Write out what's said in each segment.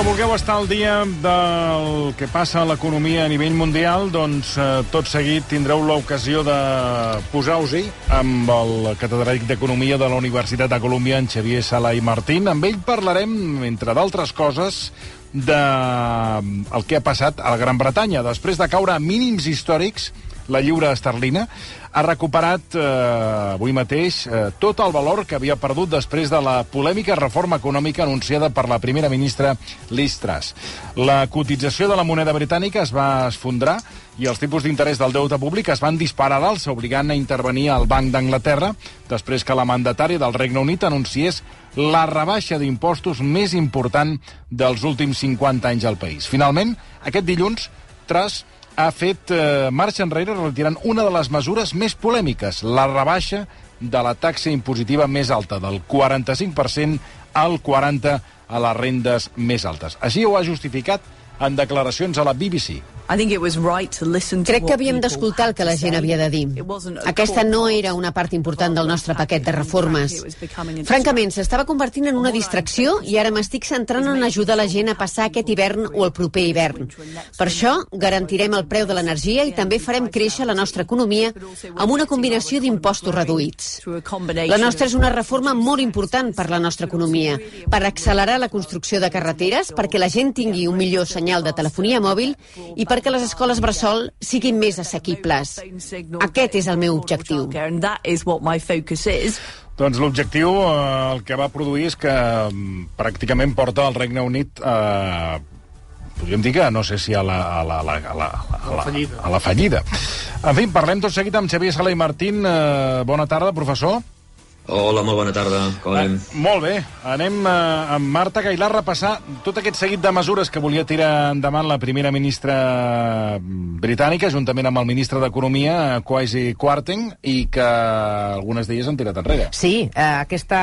Que vulgueu estar al dia del que passa a l'economia a nivell mundial, doncs eh, tot seguit tindreu l'ocasió de posar-vos-hi amb el catedràtic d'Economia de la Universitat de Colòmbia, en Xavier Sala i Martín. Amb ell parlarem, entre d'altres coses, de el que ha passat a la Gran Bretanya. Després de caure a mínims històrics, la lliura esterlina ha recuperat eh, avui mateix eh, tot el valor que havia perdut després de la polèmica reforma econòmica anunciada per la primera ministra Liz Truss. La cotització de la moneda britànica es va esfondrar i els tipus d'interès del deute públic es van disparar l'alça, obligant a intervenir al Banc d'Anglaterra després que la mandatària del Regne Unit anunciés la rebaixa d'impostos més important dels últims 50 anys al país. Finalment, aquest dilluns, Truss ha fet eh, marxa enrere retirant una de les mesures més polèmiques, la rebaixa de la taxa impositiva més alta, del 45% al 40% a les rendes més altes. Així ho ha justificat en declaracions a la BBC. Crec que havíem d'escoltar el que la gent havia de dir. Aquesta no era una part important del nostre paquet de reformes. Francament, s'estava convertint en una distracció i ara m'estic centrant en ajudar la gent a passar aquest hivern o el proper hivern. Per això, garantirem el preu de l'energia i també farem créixer la nostra economia amb una combinació d'impostos reduïts. La nostra és una reforma molt important per la nostra economia, per accelerar la construcció de carreteres, perquè la gent tingui un millor senyal de telefonia mòbil i perquè les escoles bressol siguin més assequibles. Aquest és el meu objectiu. Doncs l'objectiu eh, el que va produir és que mm, pràcticament porta el Regne Unit eh, podríem dir que no sé si a la, a la, a la, a la, a la, a la fallida. En fi, parlem tot seguit amb Xavier Sala i Martín. Eh, bona tarda, professor. Hola, molt bona tarda. Com anem? Eh, molt bé. Anem eh, amb Marta Gailar a repassar tot aquest seguit de mesures que volia tirar endavant la primera ministra britànica, juntament amb el ministre d'Economia, Kwasi Kwarteng, i que algunes d'elles han tirat enrere. Sí, eh, aquest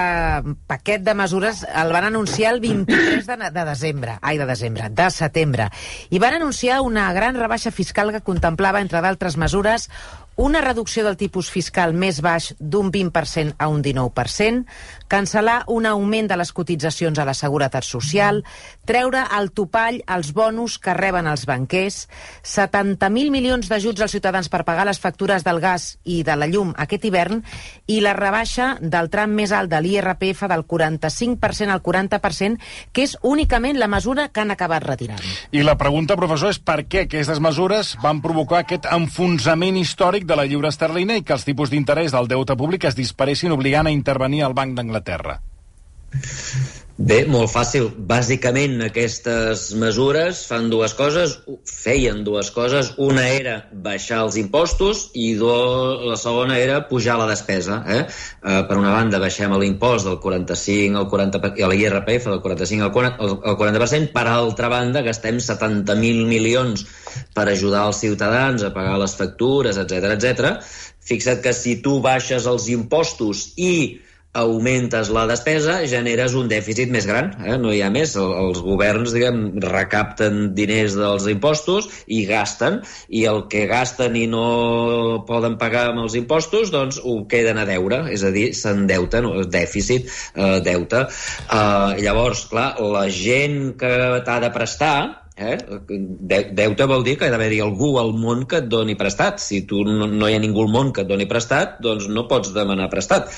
paquet de mesures el van anunciar el 23 de, de desembre, ai, de desembre, de setembre, i van anunciar una gran rebaixa fiscal que contemplava, entre d'altres mesures, una reducció del tipus fiscal més baix d'un 20% a un 19%, cancel·lar un augment de les cotitzacions a la Seguretat Social, treure al topall els bonus que reben els banquers, 70.000 milions d'ajuts als ciutadans per pagar les factures del gas i de la llum aquest hivern i la rebaixa del tram més alt de l'IRPF del 45% al 40%, que és únicament la mesura que han acabat retirant. I la pregunta, professor, és per què aquestes mesures van provocar aquest enfonsament històric de la lliure esterlina i que els tipus d'interès del deute públic es disparessin obligant a intervenir al Banc d'Anglaterra? Bé, molt fàcil. Bàsicament, aquestes mesures fan dues coses, feien dues coses. Una era baixar els impostos i do, la segona era pujar la despesa. Eh? Uh, per una banda, baixem l'impost del 45 al 40, i l'IRPF del 45 al 40%, al 40%, per altra banda, gastem 70.000 milions per ajudar els ciutadans a pagar les factures, etc etc. Fixa't que si tu baixes els impostos i augmentes la despesa, generes un dèficit més gran, eh? no hi ha més. Els governs, diguem, recapten diners dels impostos i gasten, i el que gasten i no poden pagar amb els impostos, doncs ho queden a deure, és a dir, s'endeuten, dèficit, eh, deute. Eh, llavors, clar, la gent que t'ha de prestar, Eh? Deute vol dir que ha d'haver-hi algú al món que et doni prestat. Si tu no, no hi ha ningú al món que et doni prestat, doncs no pots demanar prestat.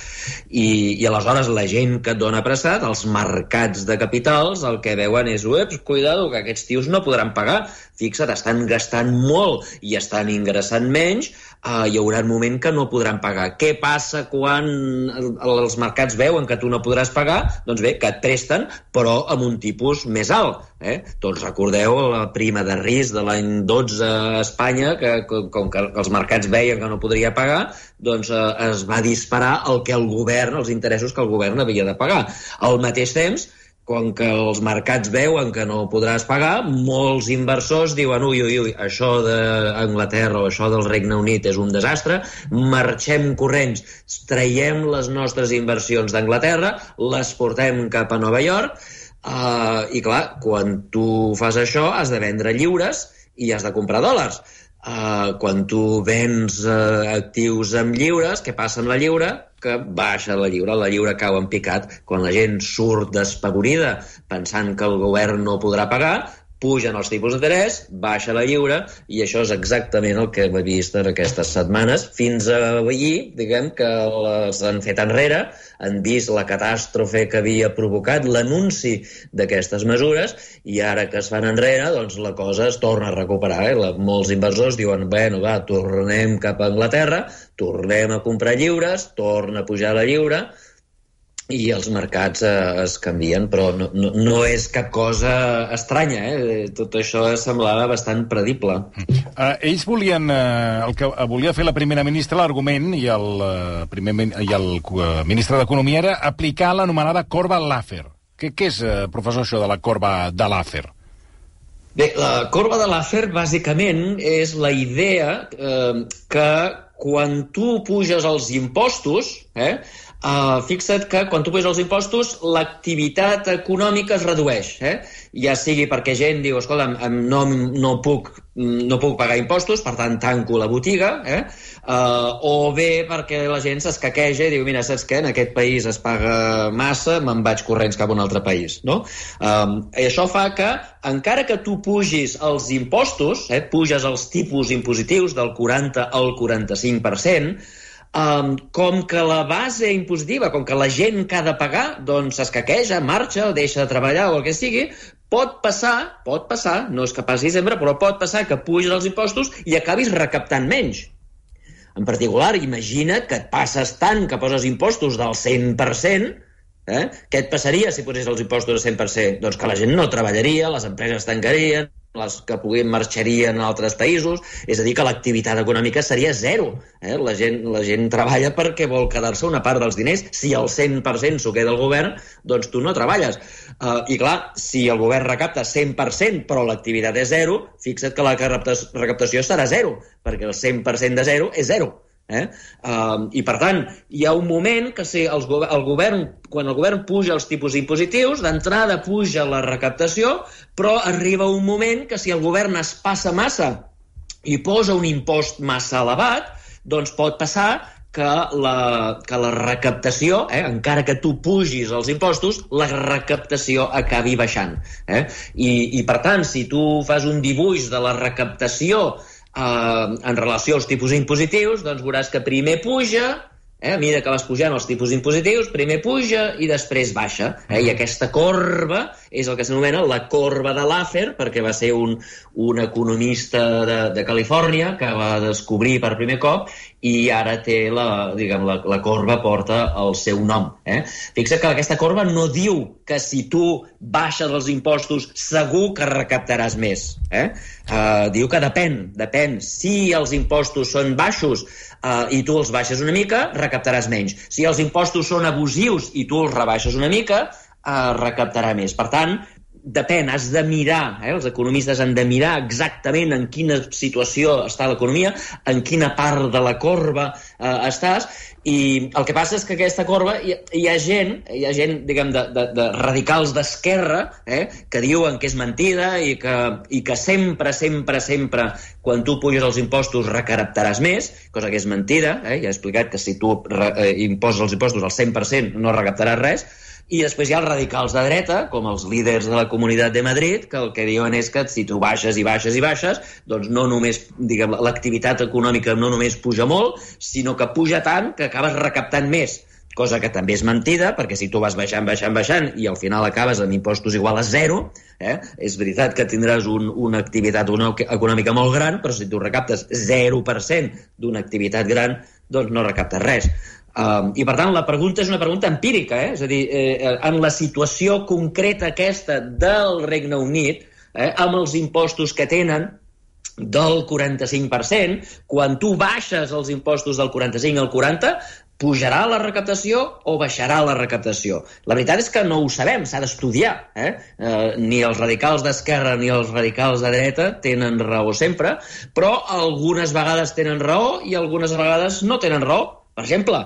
I, i aleshores la gent que et dona prestat, els mercats de capitals, el que veuen és, ueps, cuidado, que aquests tios no podran pagar. Fixa't, estan gastant molt i estan ingressant menys, uh, hi haurà un moment que no podran pagar. Què passa quan els mercats veuen que tu no podràs pagar? Doncs bé, que et presten, però amb un tipus més alt. Eh? Tots recordeu la prima de risc de l'any 12 a Espanya, que com que els mercats veien que no podria pagar, doncs eh, es va disparar el que el govern, els interessos que el govern havia de pagar. Al mateix temps, com que els mercats veuen que no podràs pagar, molts inversors diuen ui, ui, ui, això d'Anglaterra o això del Regne Unit és un desastre, marxem corrents, traiem les nostres inversions d'Anglaterra, les portem cap a Nova York, uh, i clar, quan tu fas això has de vendre lliures i has de comprar dòlars. Uh, quan tu vens uh, actius amb lliures, què passa amb la lliure? Que baixa la lliure, la lliure cau en picat. Quan la gent surt despavorida pensant que el govern no podrà pagar, pugen els tipus d'interès, baixa la lliure, i això és exactament el que hem vist en aquestes setmanes, fins a ahir, diguem, que les han fet enrere, han vist la catàstrofe que havia provocat l'anunci d'aquestes mesures, i ara que es fan enrere, doncs la cosa es torna a recuperar. Eh? La, molts inversors diuen, bueno, va, tornem cap a Anglaterra, tornem a comprar lliures, torna a pujar la lliure, i els mercats eh, es canvien, però no, no, no és cap cosa estranya, eh? Tot això semblava bastant predible. Uh, ells volien, uh, el que volia fer la primera ministra, l'argument, i el, uh, primer, i el uh, ministre d'Economia era aplicar l'anomenada corba Laffer. Què, què és, uh, professor, això de la corba de Laffer? Bé, la corba de Laffer, bàsicament, és la idea eh, que quan tu puges els impostos, eh, Uh, fixa't que quan tu puges els impostos l'activitat econòmica es redueix eh? ja sigui perquè gent diu escolta, no, no, puc, no puc pagar impostos per tant tanco la botiga eh? uh, o bé perquè la gent s'escaqueja i diu mira, saps què, en aquest país es paga massa, me'n vaig corrents cap a un altre país no? Um, i això fa que encara que tu pugis els impostos eh, puges els tipus impositius del 40 al 45% um, com que la base impositiva, com que la gent que ha de pagar, doncs s'escaqueja, marxa, deixa de treballar o el que sigui, pot passar, pot passar, no és que passi sempre, però pot passar que puges els impostos i acabis recaptant menys. En particular, imagina que et passes tant que poses impostos del 100%, eh? què et passaria si posés els impostos al 100%? Doncs que la gent no treballaria, les empreses tancarien, les que puguin marxarien a altres països, és a dir, que l'activitat econòmica seria zero. Eh? La, gent, la gent treballa perquè vol quedar-se una part dels diners. Si el 100% s'ho queda el govern, doncs tu no treballes. Uh, I clar, si el govern recapta 100%, però l'activitat és zero, fixa't que la recaptació serà zero, perquè el 100% de zero és zero. Eh? Uh, I, per tant, hi ha un moment que si els, el govern, quan el govern puja els tipus impositius, d'entrada puja la recaptació, però arriba un moment que si el govern es passa massa i posa un impost massa elevat, doncs pot passar que la, que la recaptació, eh, encara que tu pugis els impostos, la recaptació acabi baixant. Eh? I, I, per tant, si tu fas un dibuix de la recaptació eh, en relació als tipus impositius, doncs veuràs que primer puja, eh, a mesura que vas pujant els tipus impositius, primer puja i després baixa. Eh, I aquesta corba és el que s'anomena la corba de Laffer, perquè va ser un, un economista de, de Califòrnia que va descobrir per primer cop i ara té la, diguem, la, la corba porta el seu nom. Eh? Fixa que aquesta corba no diu que si tu baixes els impostos segur que recaptaràs més. Eh? Uh, diu que depèn, depèn. Si els impostos són baixos uh, i tu els baixes una mica, recaptaràs menys. Si els impostos són abusius i tu els rebaixes una mica, uh, recaptarà més. Per tant, depèn, has de mirar, eh? els economistes han de mirar exactament en quina situació està l'economia, en quina part de la corba eh, estàs, i el que passa és que aquesta corba hi, hi ha gent, hi ha gent, diguem, de, de, de radicals d'esquerra, eh, que diuen que és mentida i que, i que sempre, sempre, sempre, quan tu puges els impostos recaptaràs més, cosa que és mentida, eh? ja he explicat que si tu re, eh, imposes els impostos al 100% no recaptaràs res, i després hi ha els radicals de dreta, com els líders de la Comunitat de Madrid, que el que diuen és que si tu baixes i baixes i baixes, doncs no només, diguem, l'activitat econòmica no només puja molt, sinó que puja tant que acabes recaptant més cosa que també és mentida, perquè si tu vas baixant, baixant, baixant i al final acabes amb impostos igual a zero, eh, és veritat que tindràs un, una activitat una, econòmica molt gran, però si tu recaptes 0% d'una activitat gran, doncs no recaptes res. Um, I, per tant, la pregunta és una pregunta empírica, eh? és a dir, eh, en la situació concreta aquesta del Regne Unit, eh, amb els impostos que tenen, del 45%, quan tu baixes els impostos del 45 al 40, pujarà la recaptació o baixarà la recaptació? La veritat és que no ho sabem, s'ha d'estudiar. Eh? Eh, ni els radicals d'esquerra ni els radicals de dreta tenen raó sempre, però algunes vegades tenen raó i algunes vegades no tenen raó. Per exemple,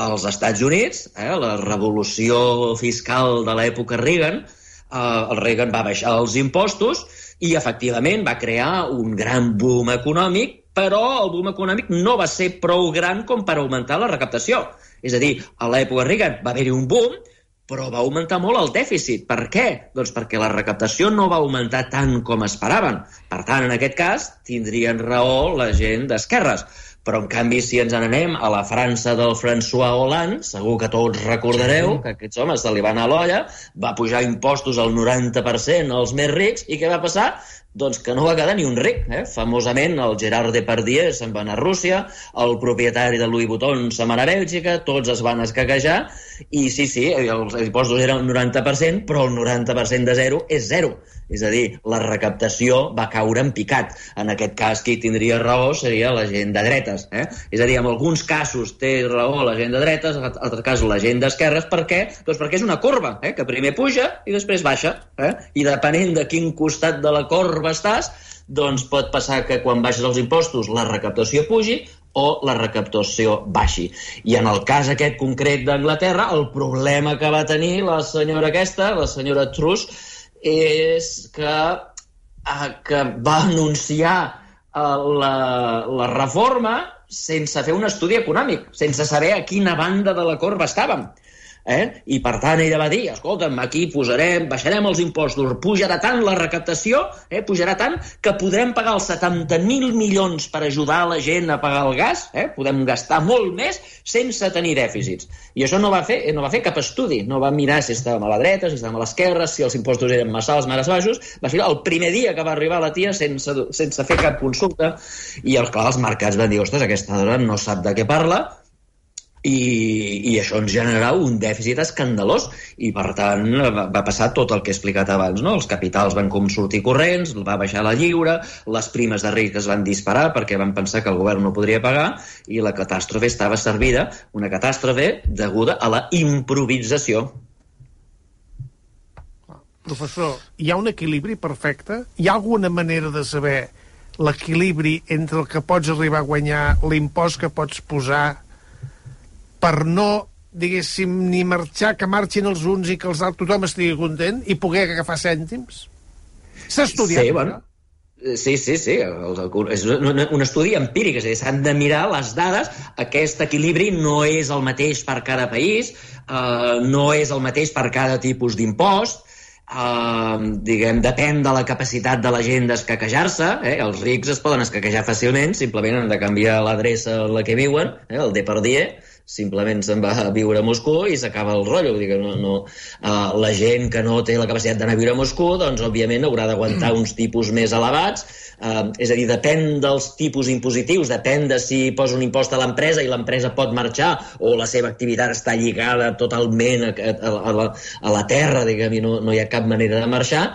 als Estats Units, eh, la revolució fiscal de l'època Reagan, eh, el Reagan va baixar els impostos I, efectivament, va crear un gran boom econòmic, però el boom econòmic no va ser prou gran com per augmentar la recaptació. És a dir, a l'època Reagan va haver-hi un boom, però va augmentar molt el dèficit. Per què? Doncs perquè la recaptació no va augmentar tant com esperaven. Per tant, en aquest cas, tindrien raó la gent d'esquerres. Però, en canvi, si ens n'anem a la França del François Hollande, segur que tots recordareu que aquests homes se li van a l'olla, va pujar impostos al 90% als més rics, i què va passar? Doncs que no va quedar ni un ric. Eh? Famosament, el Gerard Depardieu se'n va anar a Rússia, el propietari de Louis Vuitton se'n va anar a Bèlgica, tots es van escaquejar, i sí, sí, els impostos eren el 90%, però el 90% de zero és zero. És a dir, la recaptació va caure en picat. En aquest cas, qui tindria raó seria la gent de dretes. Eh? És a dir, en alguns casos té raó la gent de dretes, en altres casos la gent d'esquerres. Per què? Doncs perquè és una corba, eh? que primer puja i després baixa. Eh? I depenent de quin costat de la corba estàs, doncs pot passar que quan baixes els impostos la recaptació pugi o la recaptació baixi. I en el cas aquest concret d'Anglaterra, el problema que va tenir la senyora aquesta, la senyora Truss, és que, eh, que va anunciar eh, la, la reforma sense fer un estudi econòmic, sense saber a quina banda de la corba estàvem. Eh? I per tant ella va dir, escolta'm, aquí posarem, baixarem els impostos, pujarà tant la recaptació, eh? pujarà tant que podrem pagar els 70.000 milions per ajudar la gent a pagar el gas, eh? podem gastar molt més sense tenir dèficits. I això no va fer, no va fer cap estudi, no va mirar si estàvem a la dreta, si estàvem a l'esquerra, si els impostos eren massa alts, massa baixos, va fer el primer dia que va arribar la tia sense, sense fer cap consulta, i clar, els mercats van dir, ostres, aquesta dona no sap de què parla, i, i això ens generarà un dèficit escandalós i per tant va, va passar tot el que he explicat abans no? els capitals van com sortir corrents va baixar la lliure, les primes de risc es van disparar perquè van pensar que el govern no podria pagar i la catàstrofe estava servida una catàstrofe deguda a la improvisació Professor, hi ha un equilibri perfecte? Hi ha alguna manera de saber l'equilibri entre el que pots arribar a guanyar, l'impost que pots posar per no diguéssim, ni marxar, que marxin els uns i que els altres, tothom estigui content i poder agafar cèntims? S'ha estudiat, sí, bueno, Sí, sí, sí. És un, un estudi empíric, és a dir, s'han de mirar les dades. Aquest equilibri no és el mateix per cada país, eh, no és el mateix per cada tipus d'impost, Uh, diguem, depèn de la capacitat de la gent d'escaquejar-se. Eh? Els rics es poden escaquejar fàcilment, simplement han de canviar l'adreça en la que viuen, eh? el Depardieu, simplement se'n va a viure a Moscou i s'acaba el rotllo. Vull dir que no, no, uh, la gent que no té la capacitat d'anar a viure a Moscou, doncs, òbviament, haurà d'aguantar mm. uns tipus més elevats. Uh, és a dir, depèn dels tipus impositius, depèn de si posa un impost a l'empresa i l'empresa pot marxar o la seva activitat està lligada totalment a, a, a, la, a la terra, diguem, i no, no hi ha cap manera de marxar,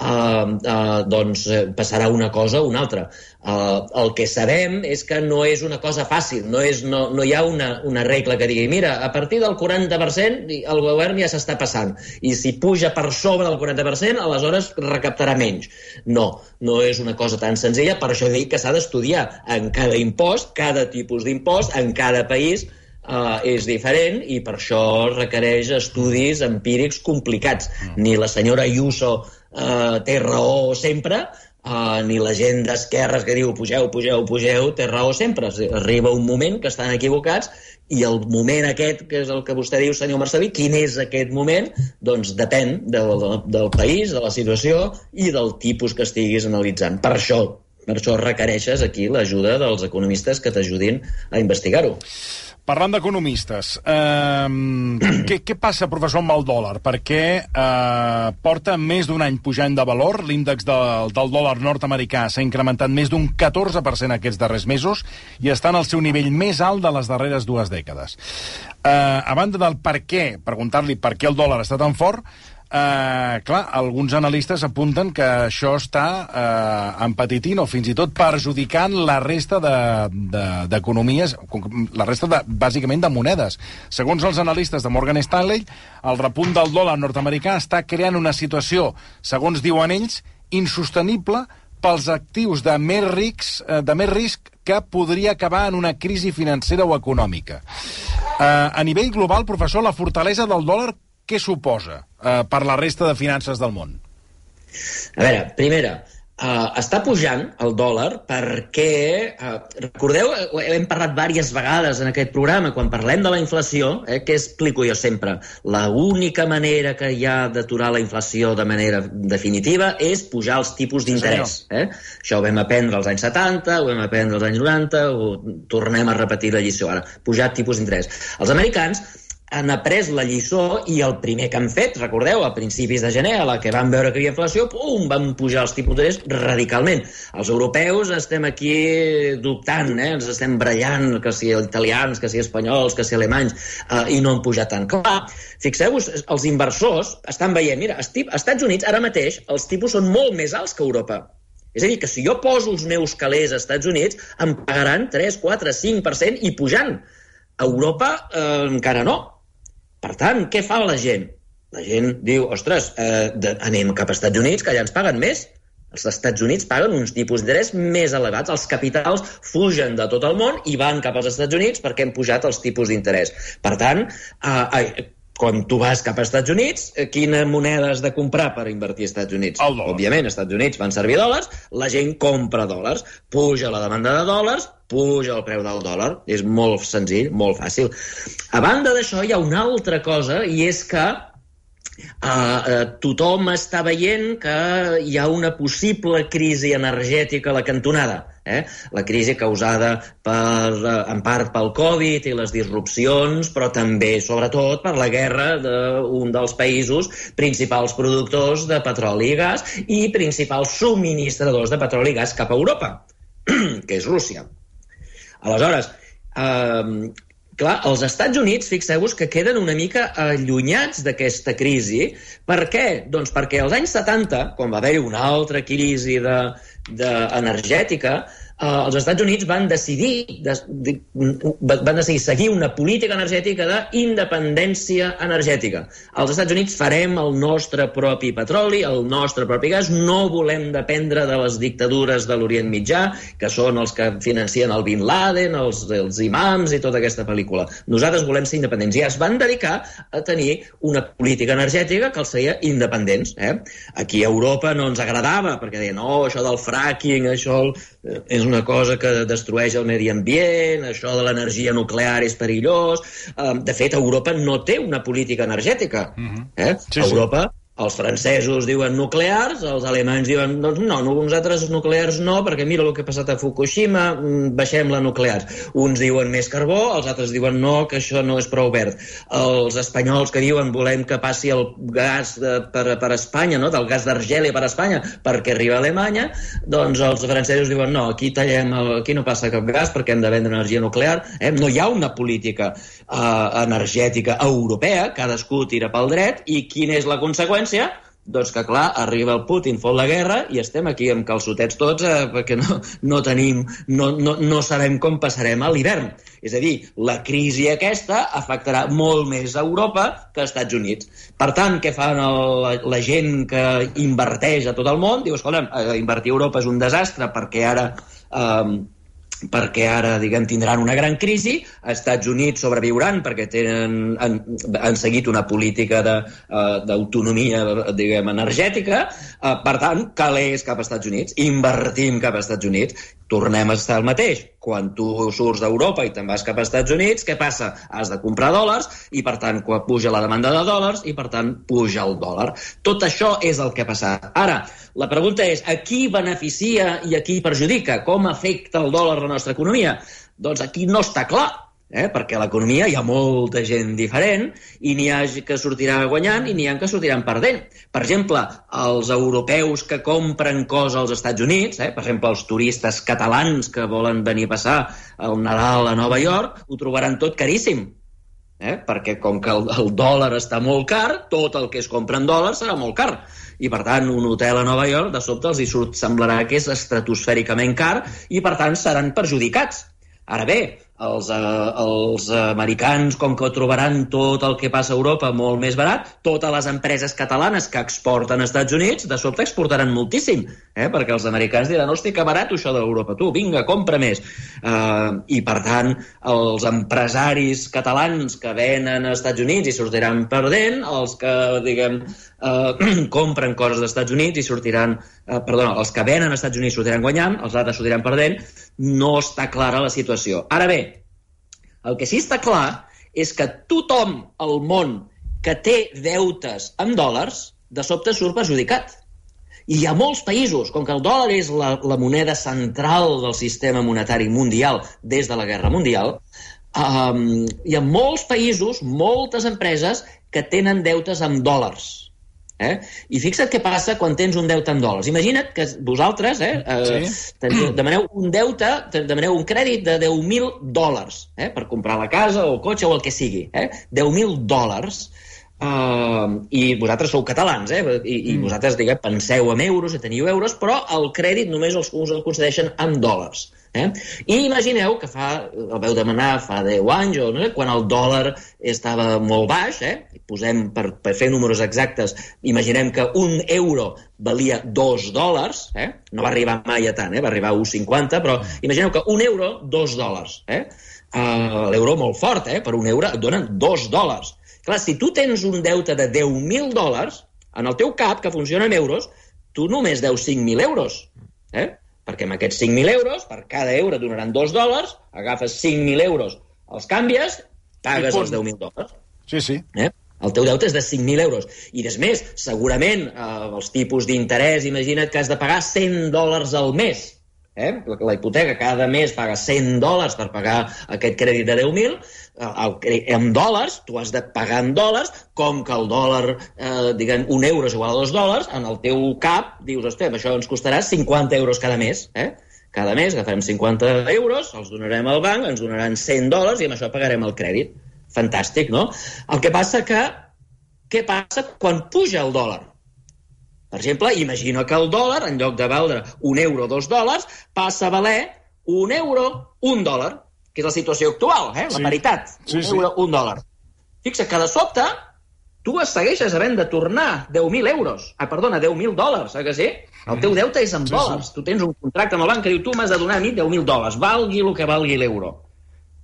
uh, uh, doncs uh, passarà una cosa o una altra. Uh, el que sabem és que no és una cosa fàcil, no, és, no, no hi ha una, una regla que digui mira, a partir del 40% el govern ja s'està passant i si puja per sobre del 40% aleshores recaptarà menys. No, no és una cosa tan senzilla, per això dic que s'ha d'estudiar en cada impost, cada tipus d'impost, en cada país, uh, és diferent i per això requereix estudis empírics complicats. Mm. Ni la senyora Ayuso uh, té raó sempre, Uh, ni la gent d'esquerres que diu pugeu, pugeu, pugeu, té raó sempre. Arriba un moment que estan equivocats i el moment aquest, que és el que vostè diu, senyor Marcelí, quin és aquest moment? Doncs depèn del, del, del país, de la situació i del tipus que estiguis analitzant. Per això, per això requereixes aquí l'ajuda dels economistes que t'ajudin a investigar-ho. Parlant d'economistes, eh, què, què passa, professor, amb el dòlar? Perquè eh, porta més d'un any pujant de valor, l'índex de, del dòlar nord-americà s'ha incrementat més d'un 14% aquests darrers mesos i està en el seu nivell més alt de les darreres dues dècades. Eh, a banda del per què, preguntar-li per què el dòlar està tan fort, eh, clar, alguns analistes apunten que això està eh, empetitint o fins i tot perjudicant la resta d'economies, de, la resta, de, bàsicament, de monedes. Segons els analistes de Morgan Stanley, el repunt del dòlar nord-americà està creant una situació, segons diuen ells, insostenible pels actius de més, rics, eh, de més risc que podria acabar en una crisi financera o econòmica. Eh, a nivell global, professor, la fortalesa del dòlar què suposa eh, per la resta de finances del món? A veure, primera, Uh, està pujant el dòlar perquè, uh, recordeu, hem parlat diverses vegades en aquest programa, quan parlem de la inflació, eh, que explico jo sempre, la única manera que hi ha d'aturar la inflació de manera definitiva és pujar els tipus d'interès. Eh? Això ho vam aprendre als anys 70, ho vam aprendre als anys 90, ho tornem a repetir la lliçó ara, pujar tipus d'interès. Els americans han après la lliçó i el primer que han fet, recordeu, a principis de gener, a la que van veure que hi havia inflació, pum, van pujar els tipus d'interès radicalment. Els europeus estem aquí dubtant, eh? ens estem brallant, que si italians, que si espanyols, que si alemanys, eh, i no han pujat tant. Clar, fixeu-vos, els inversors estan veient, mira, als Estats Units ara mateix els tipus són molt més alts que Europa. És a dir, que si jo poso els meus calés als Estats Units, em pagaran 3, 4, 5% i pujant. Europa eh, encara no per tant, què fa la gent? La gent diu, ostres, eh, de, anem cap als Estats Units, que allà ens paguen més. Els Estats Units paguen uns tipus d'interès més elevats. Els capitals fugen de tot el món i van cap als Estats Units perquè han pujat els tipus d'interès. Per tant, eh, eh, quan tu vas cap als Estats Units, eh, quina moneda has de comprar per invertir als Estats Units? Òbviament, als Estats Units van servir dòlars, la gent compra dòlars, puja la demanda de dòlars, puja el preu del dòlar. És molt senzill, molt fàcil. A banda d'això, hi ha una altra cosa, i és que uh, uh, tothom està veient que hi ha una possible crisi energètica a la cantonada. Eh? La crisi causada per, uh, en part pel Covid i les disrupcions, però també, sobretot, per la guerra d'un dels països principals productors de petroli i gas i principals subministradors de petroli i gas cap a Europa, que és Rússia. Aleshores, eh, clar, els Estats Units, fixeu-vos que queden una mica allunyats d'aquesta crisi. Per què? Doncs perquè als anys 70, quan va haver-hi una altra crisi de, de energètica, eh, els Estats Units van decidir, de, de, van decidir seguir una política energètica d'independència energètica. Als Estats Units farem el nostre propi petroli, el nostre propi gas, no volem dependre de les dictadures de l'Orient Mitjà, que són els que financien el Bin Laden, els, els imams i tota aquesta pel·lícula. Nosaltres volem ser independents. I es van dedicar a tenir una política energètica que els feia independents. Eh? Aquí a Europa no ens agradava, perquè deien, no, això del fracking, això és una cosa que destrueix el medi ambient, això de l'energia nuclear és perillós. De fet, Europa no té una política energètica. Uh mhm. -huh. eh? Sí, Europa sí els francesos diuen nuclears, els alemanys diuen doncs no, nosaltres nuclears no, perquè mira el que ha passat a Fukushima, mm, baixem la nuclears. Uns diuen més carbó, els altres diuen no, que això no és prou verd. Els espanyols que diuen volem que passi el gas de, per, per Espanya, no? del gas d'Argèlia per Espanya, perquè arriba a Alemanya, doncs els francesos diuen no, aquí tallem, el, aquí no passa cap gas perquè hem de vendre energia nuclear. Eh? No hi ha una política eh, energètica europea, cadascú tira pel dret, i quina és la conseqüència? Conseqüència, doncs que, clar, arriba el Putin, fot la guerra i estem aquí amb calçotets tots eh, perquè no, no tenim, no, no, no sabem com passarem a l'hivern. És a dir, la crisi aquesta afectarà molt més a Europa que als Estats Units. Per tant, què fan el, la, la gent que inverteix a tot el món? Diu, escolta, eh, invertir a Europa és un desastre perquè ara... Eh, perquè ara, diguem, tindran una gran crisi, als Estats Units sobreviuran perquè tenen, han, han seguit una política eh, d'autonomia, diguem, energètica, uh, per tant, calés cap als Estats Units, invertim cap als Estats Units, tornem a estar el mateix. Quan tu surts d'Europa i te'n vas cap als Estats Units, què passa? Has de comprar dòlars i, per tant, quan puja la demanda de dòlars i, per tant, puja el dòlar. Tot això és el que ha passat. Ara, la pregunta és, a qui beneficia i a qui perjudica? Com afecta el dòlar la nostra economia? Doncs aquí no està clar eh? perquè a l'economia hi ha molta gent diferent i n'hi ha que sortirà guanyant i n'hi ha que sortiran perdent. Per exemple, els europeus que compren coses als Estats Units, eh? per exemple, els turistes catalans que volen venir a passar el Nadal a Nova York, ho trobaran tot caríssim. Eh? perquè com que el, el dòlar està molt car, tot el que es compra en dòlars serà molt car i per tant un hotel a Nova York de sobte els hi surt, semblarà que és estratosfèricament car i per tant seran perjudicats Ara bé, els, eh, els americans, com que trobaran tot el que passa a Europa molt més barat, totes les empreses catalanes que exporten als Estats Units, de sobte exportaran moltíssim, eh? perquè els americans diran, hosti, que barat això d'Europa, tu, vinga, compra més. Uh, I, per tant, els empresaris catalans que venen als Estats Units i sortiran perdent, els que, diguem, uh, compren coses dels Estats Units i sortiran, uh, perdona, els que venen als Estats Units sortiran guanyant, els altres sortiran perdent, no està clara la situació. Ara bé, el que sí està clar és que tothom al món que té deutes en dòlars, de sobte surt perjudicat. I hi ha molts països, com que el dòlar és la, la moneda central del sistema monetari mundial des de la Guerra Mundial, um, hi ha molts països, moltes empreses que tenen deutes en dòlars Eh? I fixa't què passa quan tens un deute en dòlars. Imagina't que vosaltres eh, eh, sí. demaneu un deute, demaneu un crèdit de 10.000 dòlars eh, per comprar la casa o el cotxe o el que sigui. Eh? 10.000 dòlars. Uh, i vosaltres sou catalans, eh? I, i mm. vosaltres, diguem, penseu en euros i teniu euros, però el crèdit només els, us el concedeixen en dòlars. Eh? I imagineu que fa, el veu demanar fa 10 anys, o no sé, quan el dòlar estava molt baix, eh? posem per, per fer números exactes, imaginem que un euro valia 2 dòlars, eh? no va arribar mai a tant, eh? va arribar a 1,50, però imagineu que un euro, 2 dòlars. Eh? Uh, L'euro molt fort, eh? per un euro et donen 2 dòlars. Clar, si tu tens un deute de 10.000 dòlars, en el teu cap, que funciona en euros, tu només deus 5.000 euros. Eh? Perquè amb aquests 5.000 euros, per cada euro et donaran 2 dòlars, agafes 5.000 euros, els canvies, pagues els 10.000 dòlars. Sí, sí. Eh? El teu deute és de 5.000 euros. I des més, segurament, eh, els tipus d'interès, imagina't que has de pagar 100 dòlars al mes eh? la hipoteca cada mes paga 100 dòlars per pagar aquest crèdit de 10.000, eh, en dòlars, tu has de pagar en dòlars, com que el dòlar, eh, diguem, un euro és igual a dos dòlars, en el teu cap dius, hòstia, això ens costarà 50 euros cada mes, eh? Cada mes agafarem 50 euros, els donarem al banc, ens donaran 100 dòlars i amb això pagarem el crèdit. Fantàstic, no? El que passa que què passa quan puja el dòlar? Per exemple, imagina que el dòlar, en lloc de valdre un euro o dos dòlars, passa a valer un euro, un dòlar, que és la situació actual, eh? la sí. paritat, un sí, euro, sí. un dòlar. Fixa que de sobte tu es segueixes havent de tornar 10.000 euros. Ah, perdona, 10.000 dòlars, eh que sí? El teu deute és en sí, dòlars. Sí. Tu tens un contracte amb el banc que diu tu m'has de donar a mi 10.000 dòlars, valgui el que valgui l'euro.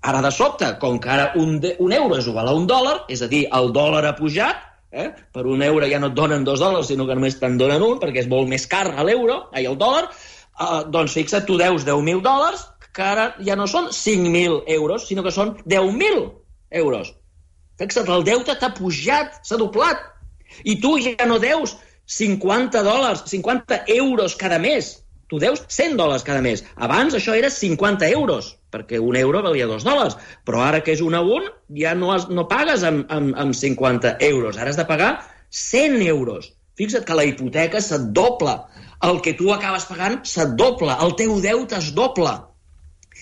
Ara, de sobte, com que ara un, de, un euro és igual a un dòlar, és a dir, el dòlar ha pujat, Eh? Per un euro ja no et donen dos dòlars, sinó que només te'n donen un, perquè és molt més car a l'euro, ai, el dòlar. Uh, doncs fixa't, tu deus 10.000 dòlars, que ara ja no són 5.000 euros, sinó que són 10.000 euros. Fixa't, el deute t'ha pujat, s'ha doblat. I tu ja no deus 50 dòlars, 50 euros cada mes. Tu deus 100 dòlars cada mes. Abans això era 50 euros perquè un euro valia dos dòlars, però ara que és un a un ja no, has, no pagues amb, amb, amb 50 euros, ara has de pagar 100 euros. Fixa't que la hipoteca se't dobla, el que tu acabes pagant se't dobla, el teu deute es dobla.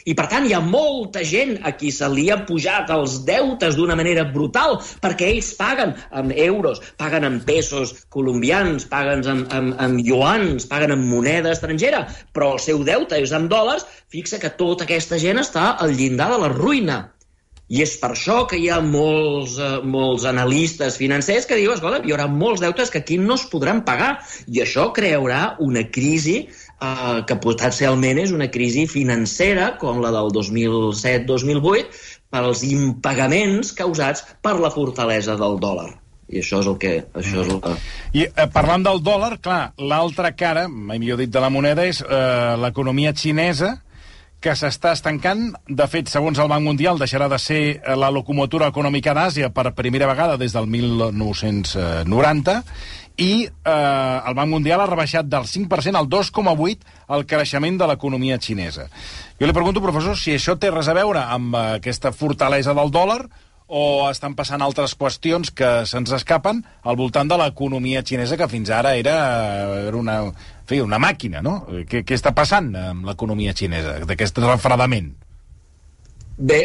I, per tant, hi ha molta gent a qui se li han pujat els deutes d'una manera brutal, perquè ells paguen amb euros, paguen amb pesos colombians, paguen amb, amb, amb yuans, paguen amb moneda estrangera, però el seu deute és en dòlars, fixa que tota aquesta gent està al llindar de la ruïna. I és per això que hi ha molts, eh, molts analistes financers que diuen, escolta, hi haurà molts deutes que aquí no es podran pagar. I això crearà una crisi eh, que potencialment és una crisi financera com la del 2007-2008 per als impagaments causats per la fortalesa del dòlar. I això és el que... Això és el que... I eh, parlant del dòlar, clar, l'altra cara, mai millor dit, de la moneda és eh, l'economia xinesa, que s'està estancant. De fet, segons el Banc Mundial, deixarà de ser eh, la locomotora econòmica d'Àsia per primera vegada des del 1990 i eh, el Banc Mundial ha rebaixat del 5% al 2,8% el creixement de l'economia xinesa. Jo li pregunto, professor, si això té res a veure amb eh, aquesta fortalesa del dòlar o estan passant altres qüestions que se'ns escapen al voltant de l'economia xinesa, que fins ara era, era una, en fi, una màquina, no? Què, què està passant amb l'economia xinesa, d'aquest refredament? Bé,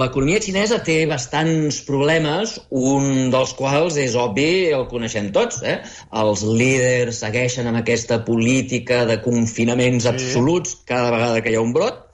l'economia xinesa té bastants problemes, un dels quals és obvi, el coneixem tots. Eh? Els líders segueixen amb aquesta política de confinaments absoluts cada vegada que hi ha un brot.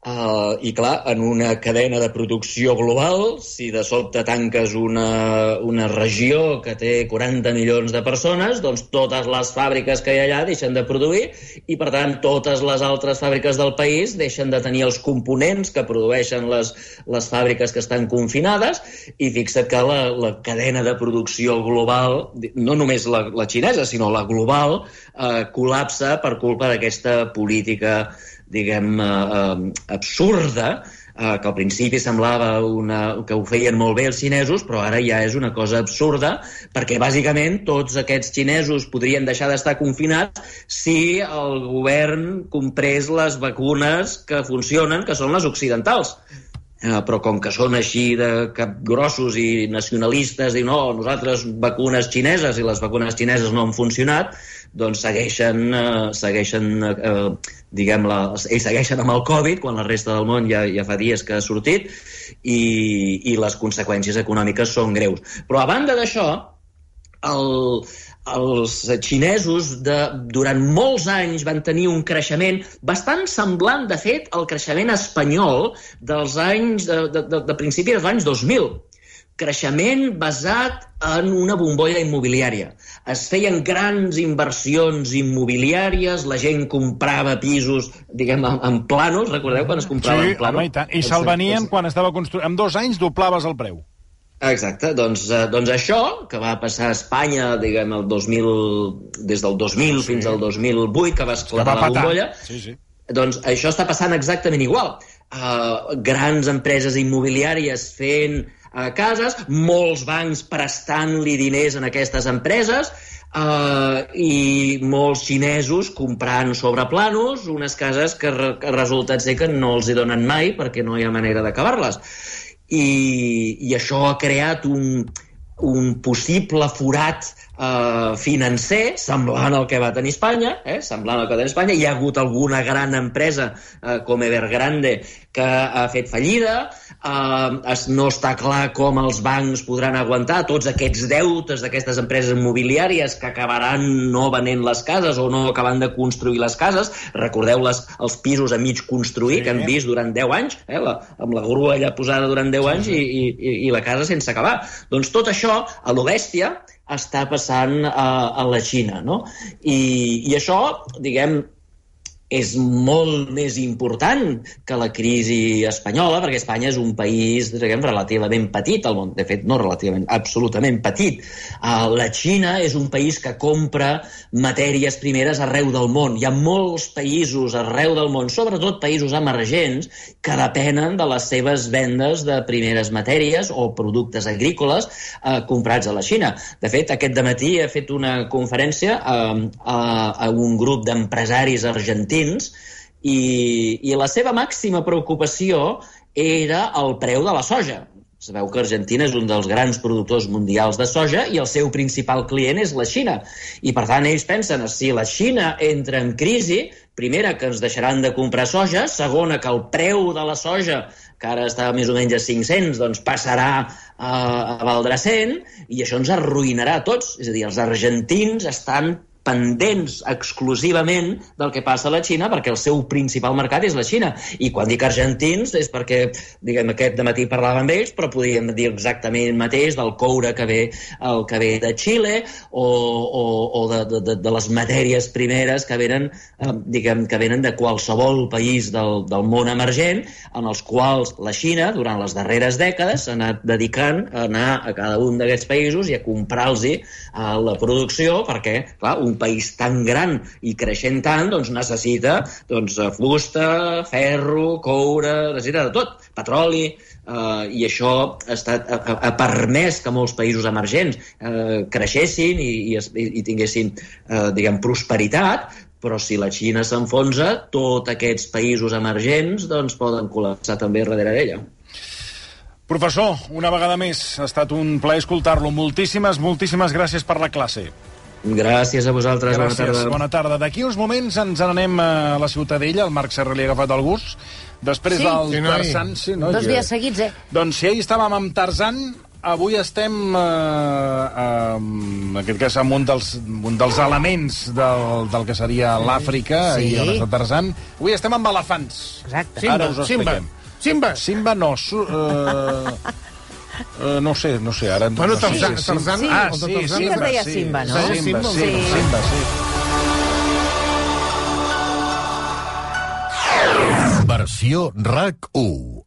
Uh, I clar, en una cadena de producció global, si de sobte tanques una, una regió que té 40 milions de persones, doncs totes les fàbriques que hi ha allà deixen de produir i, per tant, totes les altres fàbriques del país deixen de tenir els components que produeixen les, les fàbriques que estan confinades. I fixa't que la, la cadena de producció global, no només la, la xinesa, sinó la global, eh, col·lapsa per culpa d'aquesta política diguem, eh, eh, absurda, eh, que al principi semblava una, que ho feien molt bé els xinesos, però ara ja és una cosa absurda, perquè bàsicament tots aquests xinesos podrien deixar d'estar confinats si el govern comprés les vacunes que funcionen, que són les occidentals. Eh, però com que són així de capgrossos i nacionalistes i no, nosaltres vacunes xineses i les vacunes xineses no han funcionat, doncs segueixen, eh, segueixen eh, diguem la, ells segueixen amb el Covid quan la resta del món ja, ja fa dies que ha sortit i, i les conseqüències econòmiques són greus. Però a banda d'això, el, els xinesos de, durant molts anys van tenir un creixement bastant semblant, de fet, al creixement espanyol dels anys, de, de, de, de principi dels anys 2000 creixement basat en una bombolla immobiliària. Es feien grans inversions immobiliàries, la gent comprava pisos, diguem, en, en planos, recordeu quan es comprava sí, en planos? Home, i, tant. I se'l venien quan estava construint... En dos anys doblaves el preu. Exacte, doncs, eh, doncs això, que va passar a Espanya, diguem, el 2000, des del 2000 sí. fins al 2008, que va esclatar que va la bombolla, sí, sí. doncs això està passant exactament igual. Uh, grans empreses immobiliàries fent a cases, molts bancs prestant-li diners en aquestes empreses, Uh, i molts xinesos comprant sobre planos unes cases que, re que resulta ser que no els hi donen mai perquè no hi ha manera d'acabar-les. I, I això ha creat un, un possible forat eh, financer semblant al que va tenir Espanya, eh, semblant al que va tenir Espanya. Hi ha hagut alguna gran empresa eh, com Evergrande que ha fet fallida, eh, es, no està clar com els bancs podran aguantar tots aquests deutes d'aquestes empreses immobiliàries que acabaran no venent les cases o no acabant de construir les cases. Recordeu les, els pisos a mig construir sí. que han vist durant 10 anys, eh, la, amb la grua allà posada durant 10 anys i, i, i la casa sense acabar. Doncs tot això, a lo bèstia, està passant a, a la Xina, no? I, i això, diguem, és molt més important que la crisi espanyola, perquè Espanya és un país diguem, relativament petit al món, de fet, no relativament, absolutament petit. Uh, la Xina és un país que compra matèries primeres arreu del món. Hi ha molts països arreu del món, sobretot països emergents, que depenen de les seves vendes de primeres matèries o productes agrícoles uh, comprats a la Xina. De fet, aquest matí he fet una conferència uh, a, a un grup d'empresaris argentins argentins i, i la seva màxima preocupació era el preu de la soja. Sabeu que Argentina és un dels grans productors mundials de soja i el seu principal client és la Xina. I, per tant, ells pensen, si la Xina entra en crisi, primera, que ens deixaran de comprar soja, segona, que el preu de la soja, que ara està més o menys a 500, doncs passarà a, a valdre 100, i això ens arruïnarà a tots. És a dir, els argentins estan pendents exclusivament del que passa a la Xina perquè el seu principal mercat és la Xina. I quan dic argentins és perquè, diguem, aquest de matí parlava amb ells, però podríem dir exactament el mateix del coure que ve, el que ve de Xile o, o, o de, de, de les matèries primeres que venen, eh, diguem, que venen de qualsevol país del, del món emergent, en els quals la Xina, durant les darreres dècades, s'ha anat dedicant a anar a cada un d'aquests països i a comprar-los eh, la producció perquè, clar, un un país tan gran i creixent tant, doncs necessita doncs, fusta, ferro, coure, necessita de tot, petroli, eh, i això ha, estat, ha, ha permès que molts països emergents eh, creixessin i, i, i tinguessin, eh, diguem, prosperitat, però si la Xina s'enfonsa, tots aquests països emergents doncs, poden col·lapsar també darrere d'ella. Professor, una vegada més, ha estat un plaer escoltar-lo. Moltíssimes, moltíssimes gràcies per la classe. Gràcies a vosaltres, Gràcies, bona tarda. Bona tarda. D'aquí uns moments ens n'anem a la Ciutadella, el Marc Serra li ha agafat el gust. Després Sí. del Sí, noi. Tarzan... Sí, no, Dos dies seguits, eh? Doncs si ahir estàvem amb Tarzan, avui estem, eh, eh, en aquest cas, amb un dels, un dels elements del, del que seria l'Àfrica Sí. i on està Tarzan. Avui estem amb elefants. Exacte. Simba, Ara us ho Simba. expliquem. Simba. Simba no. Su, eh, eh, no sé, no sé, ara... Bueno, no Tarzan- sí, Tarzan- sí, ah, sí, sí, Tarzan es deia Simba, no? Simba, Simba, sí, sí. Simba, sí. Versió RAC 1.